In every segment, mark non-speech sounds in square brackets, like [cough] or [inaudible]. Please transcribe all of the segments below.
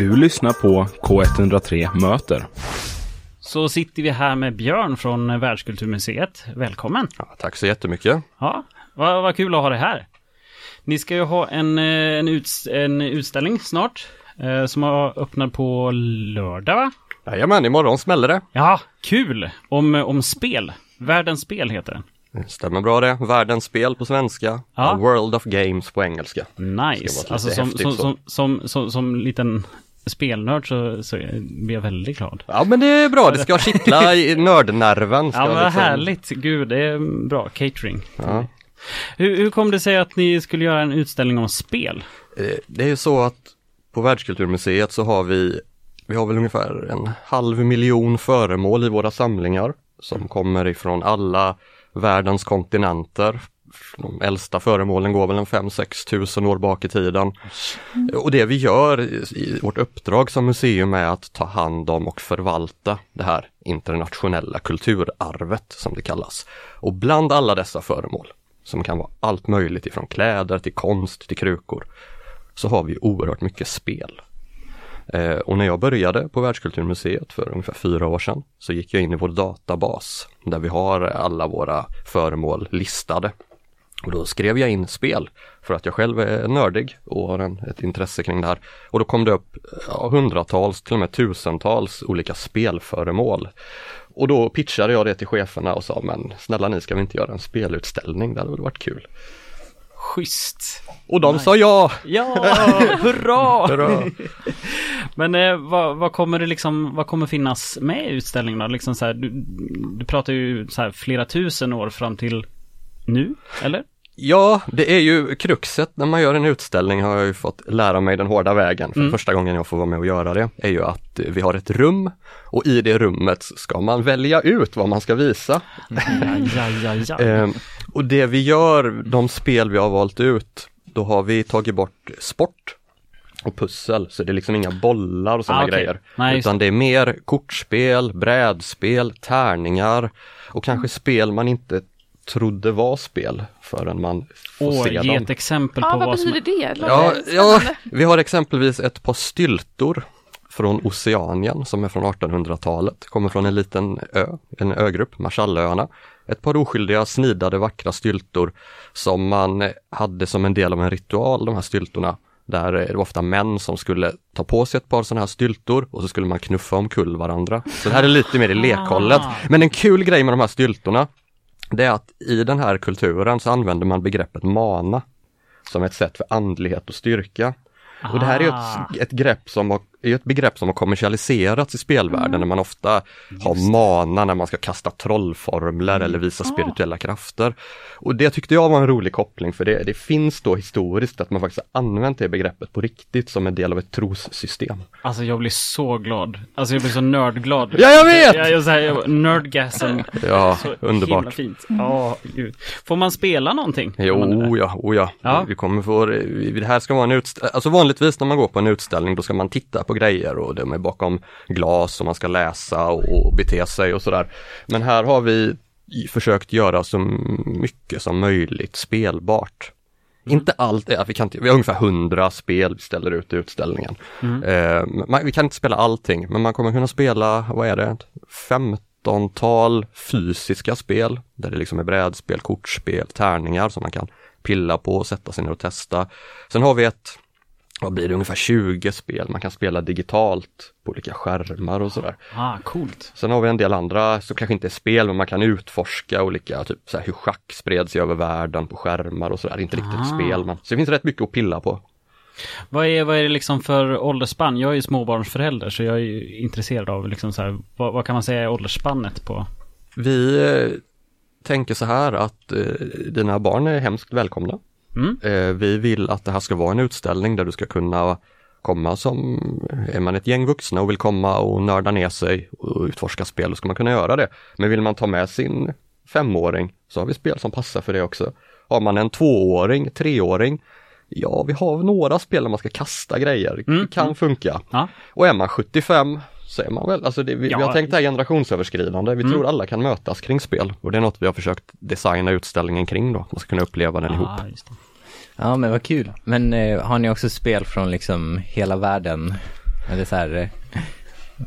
Du lyssnar på K103 Möter. Så sitter vi här med Björn från Världskulturmuseet. Välkommen! Ja, tack så jättemycket. Ja, vad, vad kul att ha dig här. Ni ska ju ha en, eh, en, uts en utställning snart. Eh, som har öppnat på lördag va? Jajamän, imorgon smäller det. Ja, kul! Om, om spel. Världens spel heter den. Det stämmer bra det. Världens spel på svenska. Ja. World of Games på engelska. Nice! Alltså som, som, som, som, som, som liten spelnörd så, så blir jag väldigt glad. Ja men det är bra, det ska kittla [laughs] i nördnerven. Ja men liksom- härligt, gud det är bra, catering. Ja. Hur, hur kom det sig att ni skulle göra en utställning om spel? Eh, Det är ju så att på Världskulturmuseet så har vi, vi har väl ungefär en halv miljon föremål i våra samlingar som kommer ifrån alla världens kontinenter. De äldsta föremålen går väl en 5-6 tusen år bak i tiden. Och det vi gör i- vårt uppdrag som museum är att ta hand om och förvalta det här internationella kulturarvet som det kallas. Och bland alla dessa föremål, som kan vara allt möjligt ifrån kläder till konst till krukor, så har vi oerhört mycket spel. Eh, och när jag började på Världskulturmuseet för ungefär fyra år sedan så gick jag in i vår databas där vi har alla våra föremål listade. Och då skrev jag in spel för att jag själv är nördig och har en, ett intresse kring det här. Och då kom det upp ja, hundratals, till och med tusentals olika spelföremål. Och då pitchade jag det till cheferna och sa men snälla ni ska vi inte göra en spelutställning, det hade väl varit kul. Schysst! Och de sa ja! Ja, [laughs] hurra! Hurra. Men eh, vad, vad kommer det liksom, vad kommer finnas med i utställningen då? Liksom så här, du, du pratar ju så här flera tusen år fram till nu, eller? Ja, det är ju kruxet när man gör en utställning har jag ju fått lära mig den hårda vägen. För Mm. första gången jag får vara med och göra det är ju att eh, vi har ett rum och i det rummet ska man välja ut vad man ska visa. Ja, ja, ja, ja. [laughs] Ehm, och det vi gör, de spel vi har valt ut, då har vi tagit bort sport och pussel, så det är liksom inga bollar och sådana Ah, okej. grejer. Nej, utan det är mer kortspel, brädspel, tärningar och kanske spel man inte trodde var spel förrän man får Åh, se ge dem. ett exempel Ja, på vad vad som... betyder det? Låter Ja, ja, vi har exempelvis ett par styltor från Oceanien som är från 1800-talet, kommer från en liten ö, en ögrupp, Marshallöarna. Ett par oskyldiga snidade vackra styltor som man hade som en del av en ritual, de här styltorna. Där det var ofta män som skulle ta på sig ett par sådana här styltor och så skulle man knuffa omkull varandra. Så det här är lite mer i lekhållet. Ah. Men en kul grej med de här styltorna, det är att i den här kulturen så använder man begreppet mana som ett sätt för andlighet och styrka. Och det här är ju Ah. ett, ett, grepp som har, är ju ett begrepp som har kommersialiserats i spelvärlden när man ofta har mana när man ska kasta trollformler eller visa spirituella krafter. Och det tyckte jag var en rolig koppling för det, det finns då historiskt att man faktiskt har använt det begreppet på riktigt som en del av ett trossystem. Alltså jag blir så glad. Alltså jag blir så nördglad. Ja, jag vet! Jag, jag, jag, jag. Ja, Så underbart. fint. Ja, gud. Får man spela någonting? där? Jo, ja, oh ja. Ja. Vi kommer få, det här ska vara en utställning, alltså vanligtvis när man går på en utställning då ska man titta på grejer och de är bakom glas och man ska läsa och, och bete sig och sådär. Men här har vi försökt göra så mycket som möjligt spelbart. Inte allt, ja, vi, kan inte, vi har ungefär 100 spel vi ställer ut i utställningen. Eh, man, vi kan inte spela allting, men man kommer kunna spela, vad är det, 15-tal fysiska spel, där det liksom är brädspel, kortspel, tärningar som man kan pilla på och sätta sig ner och testa. Sen har vi ett, vad blir det, ungefär 20 spel man kan spela digitalt på olika skärmar och sådär. Ah, coolt. Sen har vi en del andra som kanske inte är spel men man kan utforska olika, typ så här, hur schack spreds över världen på skärmar och sådär. Inte riktigt Ah. spel men så det finns rätt mycket att pilla på. Vad är, vad är det liksom för åldersspann? Jag är ju småbarnsförälder så jag är ju intresserad av liksom så här, vad, vad kan man säga är åldersspannet på? Vi eh, tänker så här att eh, dina barn är hemskt välkomna. Mm. Eh, vi vill att det här ska vara en utställning där du ska kunna komma som, är man ett gäng vuxna och vill komma och nörda ner sig och utforska spel, då ska man kunna göra det. Men vill man ta med sin femåring så har vi spel som passar för det också. Har man en tvååring, treåring, ja vi har några spel där man ska kasta grejer, Mm, det kan funka. Ja. Och är man 75 är man väl, alltså det, vi, Ja. vi har tänkt det här generationsöverskridande, vi Mm. tror alla kan mötas kring spel och det är något vi har försökt designa utställningen kring då, man ska kunna uppleva den ihop. Ah, just det. Ja men vad kul. Men eh, har ni också spel från liksom hela världen? Är så här, eh,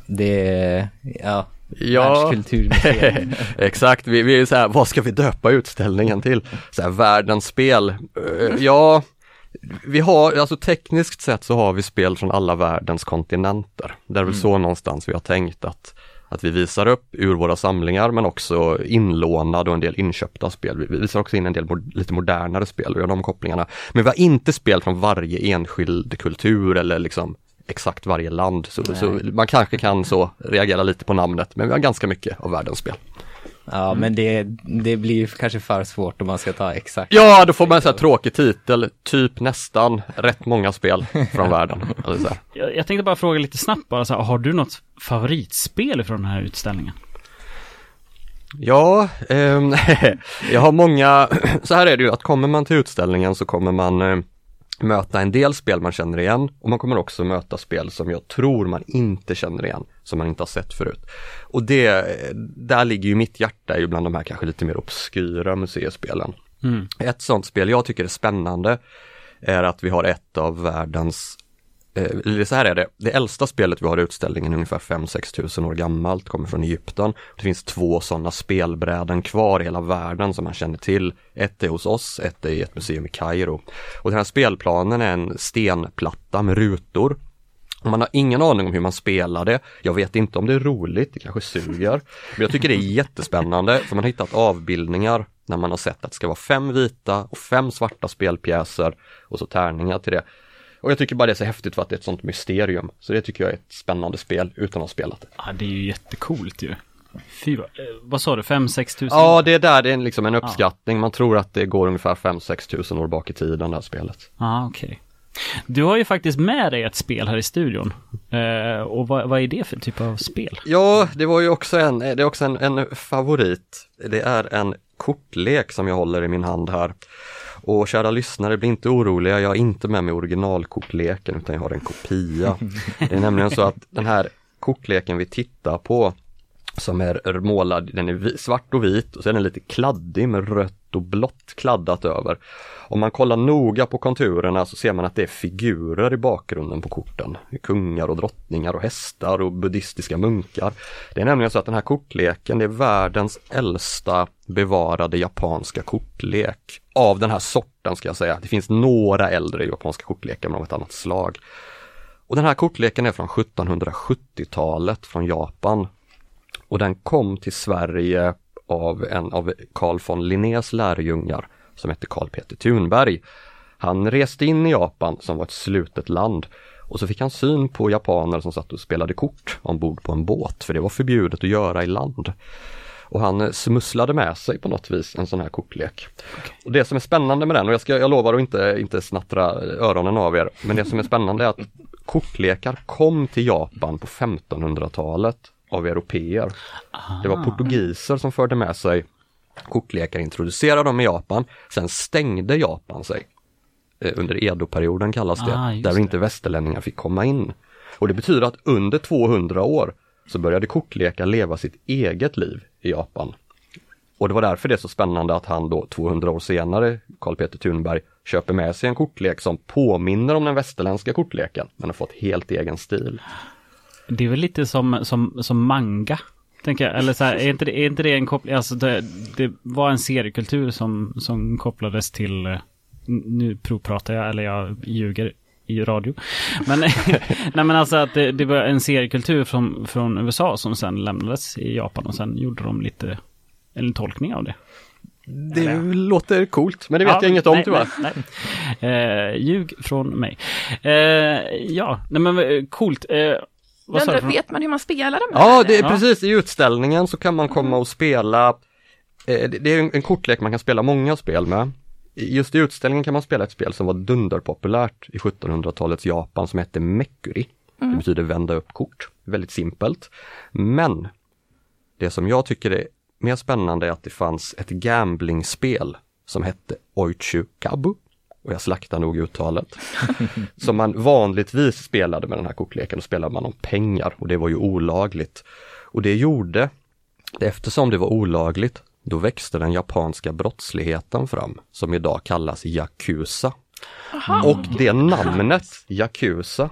det ja, Ja, [laughs] exakt. Vi, vi är så här, vad ska vi döpa utställningen till? Så här, världens spel. Eh, Ja, vi har, alltså tekniskt sett så har vi spel från alla världens kontinenter. Det är väl så någonstans vi har tänkt att, att vi visar upp ur våra samlingar men också inlånade och en del inköpta spel. Vi visar också in en del lite modernare spel och gör de kopplingarna. Men vi har inte spel från varje enskild kultur eller liksom exakt varje land. Så, så man kanske kan så reagera lite på namnet men vi har ganska mycket av världens spel. Ja, men det, det blir ju kanske för svårt om man ska ta exakt. Ja, då får man en sån här tråkig titel, typ nästan rätt många spel från [laughs] världen. Eller så här. Jag, jag tänkte bara fråga lite snabbt bara så här, har du något favoritspel från den här utställningen? Ja, ehm, [laughs] jag har många, [clears throat] så här är det ju att kommer man till utställningen så kommer man eh, möta en del spel man känner igen och man kommer också möta spel som jag tror man inte känner igen, som man inte har sett förut. Och det, där ligger ju mitt hjärta är ju bland de här kanske lite mer obskyra museispelen. Mm. Ett sånt spel jag tycker är spännande är att vi har ett av världens Eh, eller så här är det, det äldsta spelet vi har i utställningen är ungefär 5-6 tusen år gammalt, kommer från Egypten. Det finns två sådana spelbräden kvar i hela världen som man känner till. Ett är hos oss, ett är i ett museum i Kairo. Och den här spelplanen är en stenplatta med rutor. Man har ingen aning om hur man spelar det. Jag vet inte om det är roligt, det kanske suger. Men jag tycker det är jättespännande för man har hittat avbildningar när man har sett att det ska vara fem vita och fem svarta spelpjäser och så tärningar till det. Och jag tycker bara det är så häftigt för att det är ett sånt mysterium. Så det tycker jag är ett spännande spel utan att ha spelat det. Ja, det är ju jättecoolt ju. Fy, vad- eh, sa du, 5-6 tusen? Ja, det är där det är liksom en uppskattning. Man tror att det går ungefär 5-6 tusen år bak i tiden det här spelet. Ja, okej. Du har ju faktiskt med dig ett spel här i studion. Eh, och vad, vad är det för typ av spel? Ja, det var ju också en, det är också en, en favorit. Det är en kortlek som jag håller i min hand här. Och kära lyssnare, bli inte oroliga, jag har inte med mig originalkortleken utan jag har en kopia. [laughs] Det är nämligen så att den här kortleken vi tittar på som är målad, den är svart och vit och så är den lite kladdig med rött och blått kladdat över. Om man kollar noga på konturerna så ser man att det är figurer i bakgrunden på korten. Kungar och drottningar och hästar och buddhistiska munkar. Det är nämligen så att den här kortleken det är världens äldsta bevarade japanska kortlek. Av den här sorten ska jag säga. Det finns några äldre japanska kortlekar men av ett annat slag. Och den här kortleken är från 1770-talet från Japan. Och den kom till Sverige av en av Carl von Linnés lärjungar som hette Carl Peter Thunberg. Han reste in i Japan som var ett slutet land och så fick han syn på japaner som satt och spelade kort ombord på en båt för det var förbjudet att göra i land. Och han eh, smusslade med sig på något vis en sån här kortlek. Och det som är spännande med den, och jag, ska, jag lovar att inte, inte snattra öronen av er, men det som är spännande är att kortlekar kom till Japan på 1500-talet av europeer. Det var portugiser som förde med sig kortlekar, introducerade dem i Japan, sen stängde Japan sig. Eh, Under Edo-perioden kallas det, Ah, där det. inte västerlänningar fick komma in. Och det betyder att under 200 år så började kortlekar leva sitt eget liv i Japan. Och det var därför det är så spännande att han då 200 år senare, Karl Peter Thunberg, köper med sig en kortlek som påminner om den västerländska kortleken men har fått helt egen stil. Det är väl lite som, som, som manga. Tänker jag. Eller så här, är inte det, är inte det en koppling? Alltså det, det var en seriekultur som, som kopplades till, eh, nu provpratar jag eller jag ljuger i radio. Men, [laughs] nej men alltså att det, det var en seriekultur från, från USA som sen lämnades i Japan och sen gjorde de lite, en tolkning av det. Det låter coolt, men det vet Ja, jag inget om nej, tyvärr. Nej, nej. Eh, ljug från mig. Eh, ja, nej men eh, coolt. Eh, vad för något? vet man hur man spelar de Ja, här? det är Ja. precis i utställningen så kan man komma och spela eh, det- är en- kortlek man kan spela många spel med. Just i utställningen kan man spela ett spel som var dunderpopulärt i 1700-talets Japan som hette Mekuri. Det betyder vända upp kort. Väldigt simpelt. Men det som jag tycker är mer spännande är att det fanns ett gamblingspel som hette Oichu Kabu. Och jag slaktar nog uttalet. [laughs] som man vanligtvis spelade med den här kortleken. Då spelade man om pengar och det var ju olagligt. Och det gjorde, eftersom det var olagligt, då växte den japanska brottsligheten fram som idag kallas Yakuza. Och det namnet, Yakuza,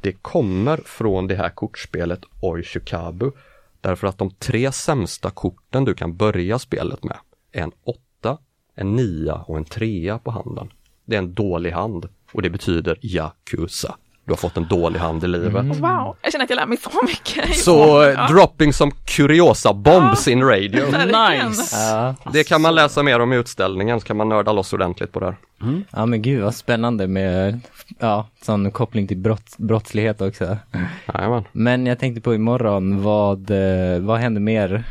det kommer från det här kortspelet Oishukabu. Därför att de tre sämsta korten du kan börja spelet med är en åtta, en nia och en trea på handen. Det är en dålig hand och det betyder Yakuza. Du har fått en dålig hand i livet. Wow, jag känner att jag lär mig så mycket. Så Ja, dropping som kuriosa bombs in radio. [laughs] Nice! Ja. Det kan man läsa mer om i utställningen så kan man nörda loss ordentligt på det här. ja, men gud vad spännande med, ja, sån koppling till brott, brottslighet också. Jajamän. Men jag tänkte på imorgon, vad, eh, vad händer mer?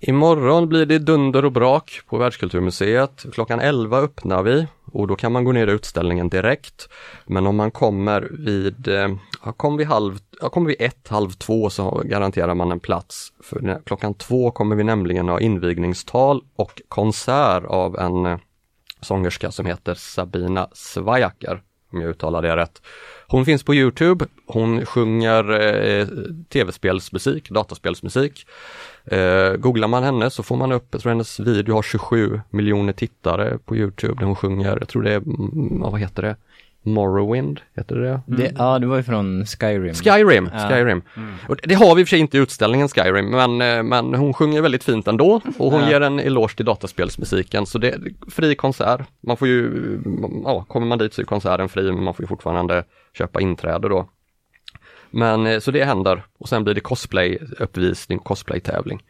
Imorgon blir det dunder och brak på Världskulturmuseet. Klockan 11 öppnar vi och då kan man gå ner i utställningen direkt. Men om man kommer vid, eh, ja, kommer vi halv, ja, kommer vi ett, halv två så garanterar man en plats. För klockan två kommer vi nämligen ha invigningstal och konsert av en eh, sångerska som heter Sabina Svajaker om jag uttalar det rätt. Hon finns på Youtube, hon sjunger eh, tv-spelsmusik, dataspelsmusik. Eh, googlar man henne så får man upp, jag tror hennes video har 27 miljoner tittare på Youtube där hon sjunger, jag tror det är, mm, vad heter det, Morrowind, heter det Det, ja, det var ju från Skyrim. Skyrim, Ja. Skyrim. Och det har vi i och för sig inte i utställningen Skyrim, men, eh, men hon sjunger väldigt fint ändå och hon Ja. ger en eloge till dataspelsmusiken. Så det är fri konsert. Man får ju, ja, kommer man dit så är konserten fri, men man får ju fortfarande köpa inträde då. Men eh, så det händer och sen blir det cosplay-uppvisning, cosplay-tävling.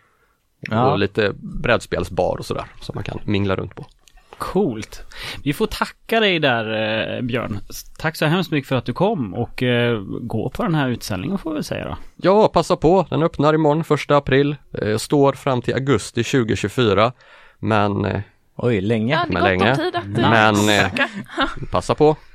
Ja. Och lite brädspelsbar och sådär som man kan mingla runt på. Coolt. Vi får tacka dig där eh, Björn. Tack så hemskt mycket för att du kom och eh, gå på den här utställningen får vi säga då. Ja, passa på. Den öppnar imorgon 1 april, eh, står fram till augusti 2024. Men eh, Oj, länge. Ja, det Men länge. tid att eh, Men, eh, passa på.